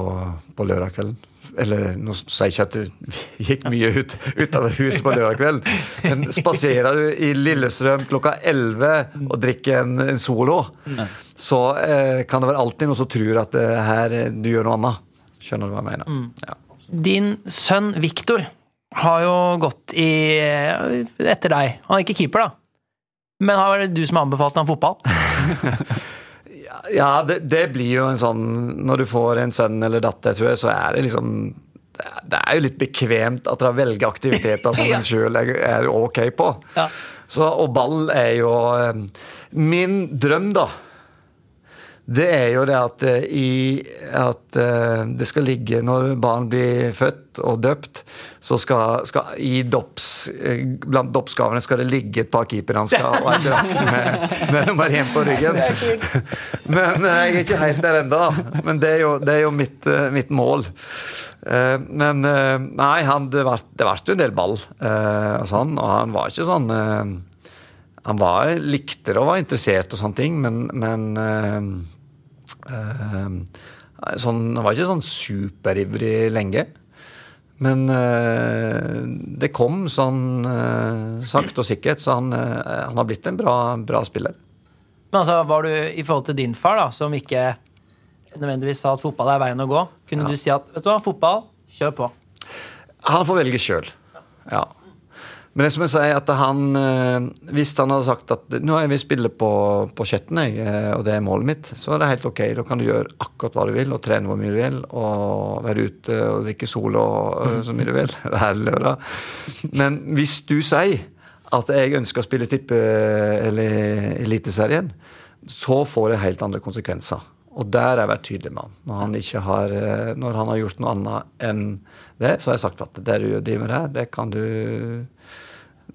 på lørdag kvelden. Eller nå sier jeg ikke at du gikk mye ut, ut av huset på lørdag kveld, men spaserer du i Lillestrøm klokka 11 og drikker en, en Solo, så eh, kan det være alltid noen som tror at eh, her du gjør noe annet. Skjønner du hva jeg mener? Ja. Din sønn Viktor har jo gått i etter deg. Han er ikke keeper, da. Men har det du som har anbefalt ham fotball? Ja, det, det blir jo en sånn Når du får en sønn eller datter, tror jeg, så er det liksom Det er, jo litt bekvemt at dere velger aktiviteter som en sjøl er, er ok på. Ja. Så, og ball er jo eh, Min drøm, da, det er jo det at, eh, i, at eh, det skal ligge Når barn blir født og døpt, så skal, skal i dops, eh, blant dopsgavene skal det ligge et par keeperhansker og en drakt med, med nummer én på ryggen. Men jeg er ikke helt der ennå. Men det er jo, det er jo mitt, mitt mål. Men nei, han, det ble en del ball og sånn, og han var ikke sånn Han var, likte det og var interessert og sånne ting, men, men sånn, Han var ikke sånn superivrig lenge. Men eh, det kom sånn eh, sakte og sikkert, så han, eh, han har blitt en bra, bra spiller. Men altså, var du i forhold til din far, da, som ikke nødvendigvis sa at fotball er veien å gå, kunne du si at vet du hva, fotball, kjør på? Han får velge sjøl. Ja. Men det som jeg sier, at han, eh, hvis han hadde sagt at nå jeg vil spille på, på Skjetten, eh, og det er målet mitt, så er det helt ok. Da kan du gjøre akkurat hva du vil, og trene hvor mye du vil, og være ute og drikke sol og så mye du vil Det er lørdag. Men hvis du sier at jeg ønsker å spille tippe eller Eliteserien, så får det helt andre konsekvenser. Og der har jeg vært tydelig med ham. Når han, har, eh, når han har gjort noe annet enn det, så har jeg sagt at det du driver med her, det kan du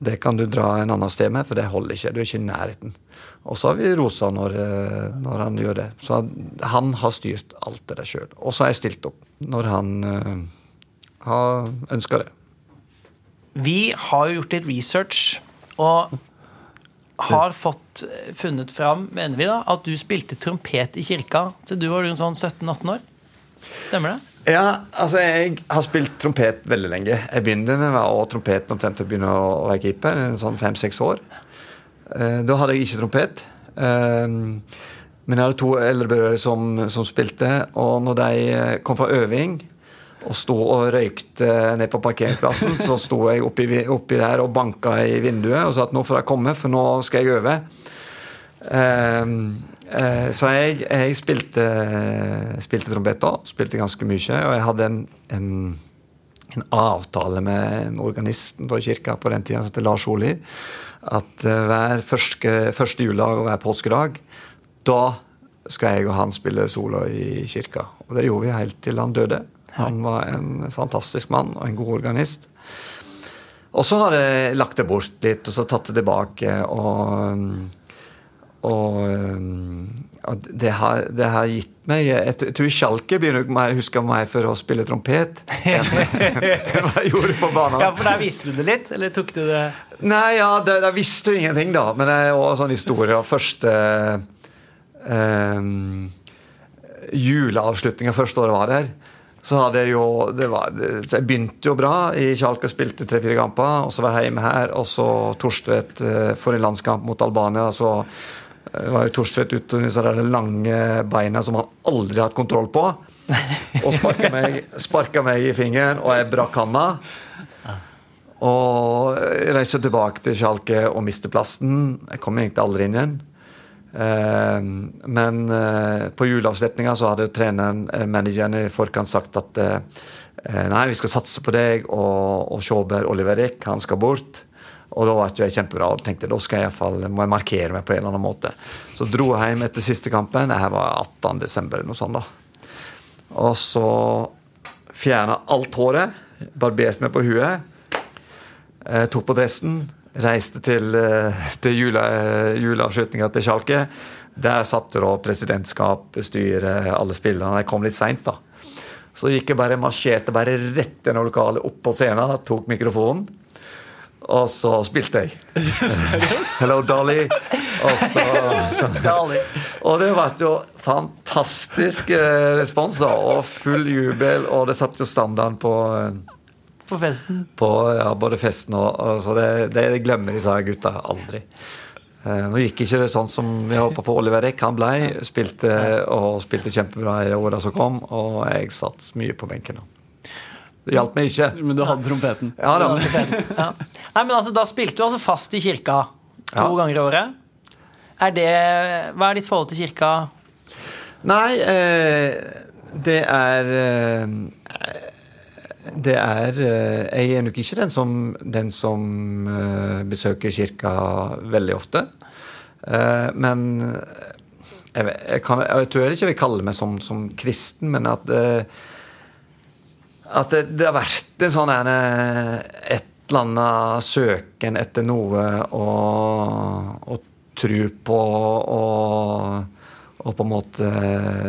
det kan du dra en annen sted med, for det holder ikke. Du er ikke i nærheten. Og så har vi rosa når, eh, når han gjør det. Så han har styrt alt det der sjøl. Og så har jeg stilt opp når han uh, har ønska det. Vi har jo gjort litt research, og har fått eh, funnet fram, mener vi da, at du spilte trompet i kirka til du var rundt sånn 17-18 år. Stemmer det? Ja, altså jeg har spilt trompet veldig lenge. Jeg begynte med å var også trompet omtrent å begynne å være keeper, sånn fem-seks år. Eh, Da hadde jeg ikke trompet. Eh, Men jeg hadde to eldre brødre som, som spilte, og når de eh, kom fra øving og sto og røykte ned på parkeringsplassen, så sto jeg oppi, oppi der og banka i vinduet og sa at nå får jeg komme, for nå skal jeg øve. Eh, så jeg, jeg spilte, spilte trompet da. Spilte ganske mye. Og jeg hadde en, en, en avtale med en organist da i kirka på den tida, som heter Lars Oli, at eh, hver første, første juledag og hver påskedag, da skal jeg og han spille solo i kirka. Og det gjorde vi helt til han døde. Han var en fantastisk mann og en god organist. Og så har jeg lagt det bort litt, og så tatt det tilbake. Og, og og det, har, det, har, gitt meg Jeg tror Sjalke mer huska meg for å spille trompet enn hva jeg gjorde på banen. Ja, For der visste du det litt? Eller tok du det Nei, ja, der, visste du ingenting, da. Men det er også sånn historie av første eh, Juleavslutninga første året var der. Så hadde jeg jo det var, Jeg begynte jo bra i Kjalk og spilte tre-fire kamper. Og så var jeg hjemme her, og så Torstvedt eh, for en landskamp mot Albania. så var jo Thorstvedt ute med de lange beina som han aldri har hatt kontroll på. Og sparka meg, sparka meg i fingeren, og jeg brakk handa. Og reiste tilbake til Sjalke og mister plassen. Jeg kom egentlig aldri inn igjen. Eh, men eh, på juleavslutninga så hadde treneren, eh, manageren i forkant sagt at nei, vi skal satse på deg, og, og Oliver Eck, han skal bort. Og da var det kjempebra. og tenkte da skal jeg iallfall må jeg markere meg på en eller annen måte. Så dro jeg hjem etter siste kampen. Det her var 18. desember eller noe sånt. da. Og så fjerna alt håret. Barberte meg på huet. Eh, tok på dressen. Reiste til, eh, til jule, juleavslutninga til Sjalke. Der satt da presidentskap, styre, alle spillerne. Jeg kom litt seint, da. Så gikk jeg bare marsjerte bare rett gjennom lokalet, opp på scenen, tok mikrofonen. Og så spilte jeg. Hello, Dolly. Og, så, så. og det ble jo fantastisk eh, respons, da. Og full jubel. Og det satte jo standarden på eh, På festen? På ja, både festen og, og Så det, det glemmer disse gutta aldri. Eh, nå gikk ikke det sånn som vi håpa på. Oliver Eck han ble, spilte og spilte kjempebra i åra som kom, og jeg satt mye på benken. da. Det hjalp meg ikke. Men du hadde trompeten? Ja, da. ja. Nei, men altså, Da spilte du altså fast i kirka to ja. ganger i året. Er det, hva er ditt forhold til kirka? Nei, eh, det er eh, Det er eh, Jeg er nok ikke den som, den som eh, besøker kirka veldig ofte. Eh, men jeg, jeg, kan, jeg, tror jeg ikke vil kalle meg som, som kristen, men at at det, det, har vært en sånn en, eh, et eller annet søken etter noe å, å tro på og, og på en måte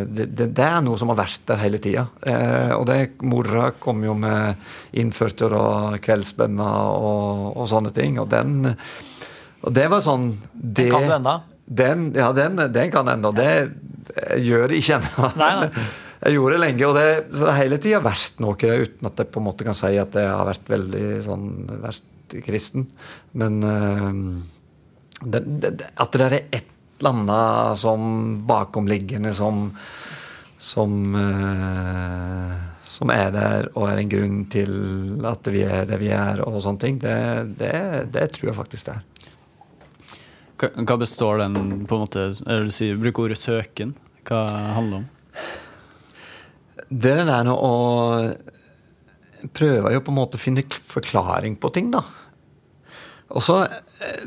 det, det, det, er noe som har vært der hele tida. Eh, og det mora kom jo med innførte og kveldsbønner og, og, sånne ting. Og den og det var sånn det, Den kan du ennå? ja, den, den kan ennå. Det gjør ikke ennå. Jeg gjorde det lenge, og det har hele tida vært noe uten at jeg på en måte kan si at jeg har vært veldig sånn vært kristen. Men uh, det, det, at det er et eller annet som bakomliggende som som, uh, som er der og er en grunn til at vi er det vi er, og sånne ting, det, det, det tror jeg faktisk det er. Hva består den på en måte, eller du Bruker ordet 'søken'. Hva handler det om? Det er det å prøve jo på en måte å finne forklaring på ting, da. Og så,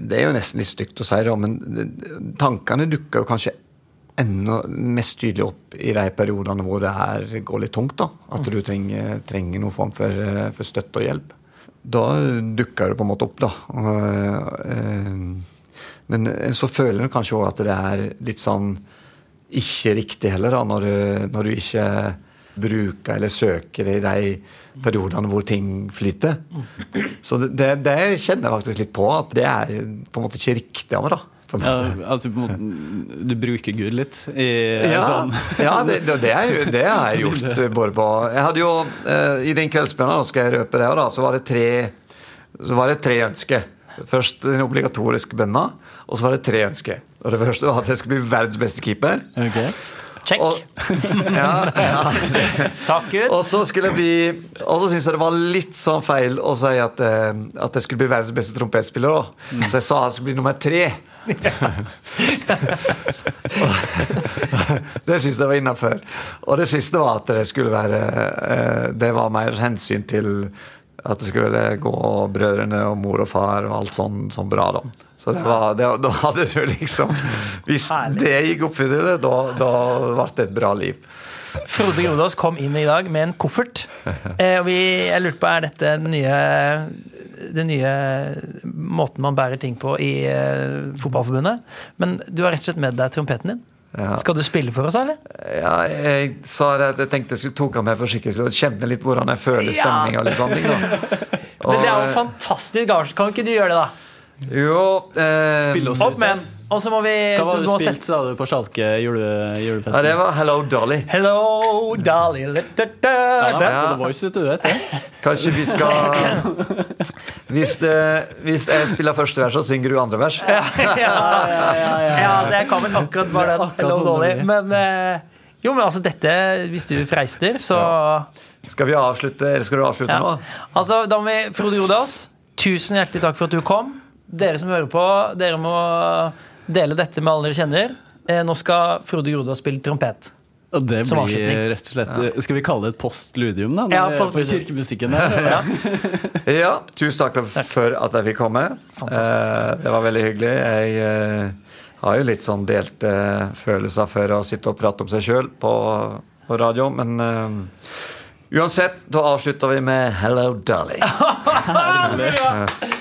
Det er jo nesten litt stygt å si, det, men tankene dukker jo kanskje enda mest tydelig opp i de periodene hvor det her går litt tungt. da, At du trenger, trenger noen form for, for, støtte og hjelp. Da dukker det på en måte opp, da. Men så føler du kanskje òg at det er litt sånn ikke riktig heller, da, når du, når du ikke bruker eller søker i de periodene hvor ting flyter. Så det, det, kjenner jeg faktisk litt på, at det er på en måte ikke riktig av meg. da. Ja, altså på en måte, Du bruker Gud litt? I, ja, sånn. ja det, det, er, det, har jeg gjort både på Jeg hadde jo, eh, I den kveldsbønna, skal jeg røpe det, da, så var det tre, så var det tre ønsker. Først den obligatoriske bønna, og så var det tre ønsker. Og Det første var at jeg skulle bli verdens beste keeper. Okay. Check. Og, ja, ja. Takk, Gud. Og så skulle jeg Og så syns jeg det var litt sånn feil å si at, eh, at jeg skulle bli verdens beste trompetspiller. Da. Mm. Så jeg sa at jeg skulle bli nummer tre. det syns jeg var innafor. Og det siste var at det skulle være eh, Det var mer hensyn til At det skulle gå brødrene og mor og far og alt sånn, sånn bra. Da Så det var, det, da hadde du liksom Hvis Herlig. det gikk opp deg, da, da ble det et bra liv. Frode Grodås kom inn i dag med en koffert. Eh, og vi, jeg lurte på, er dette den nye, den nye måten man bærer ting på i eh, Fotballforbundet? Men du har rett og slett med deg trompeten din. Ja. Skal du spille for oss, eller? Ja, jeg sa det jeg tenkte jeg skulle tok han med for sikkerhets skyld. Kjenne litt hvordan jeg føler Ja. stemninga. og da. Men det er jo fantastisk gavs. Kan ikke du gjøre det, da? jo eh, Spille oss Opp med den. Og så må vi Hva var du du spilte, sette- sa du, på Sjalke jule, julefesten? Ja, det var Hello Dolly. Hello, Dolly da, da, da, Ja. Ja. Voice, du vet det. Kanskje vi skal Hvis, det, hvis jeg spiller første vers, så synger du andre vers? ja, ja, ja, ja, altså, jeg kan vel akkurat bare den. Hello, sånn Dolly. Men eh, jo, men altså dette Hvis du freister, så Skal vi avslutte, eller skal du avslutte ja. nå? Altså, da må vi Frode Jodas, tusen hjertelig takk for at du kom. Dere som hører på, dere må dele dette med alle dere kjenner. Eh, nå skal Frode Jodas spille trompet. Og det Som blir rett og slett Skal vi kalle det et postludium, da? Ja, postludium. kirkemusikken der? Ja. Ja, tusen takk for at jeg fikk komme. Eh, det var veldig hyggelig. Jeg eh, har jo litt sånn delte følelser for å sitte og prate om seg sjøl på, på radio, men eh, uansett, da avslutter vi med Hello Dolly. Så herlig!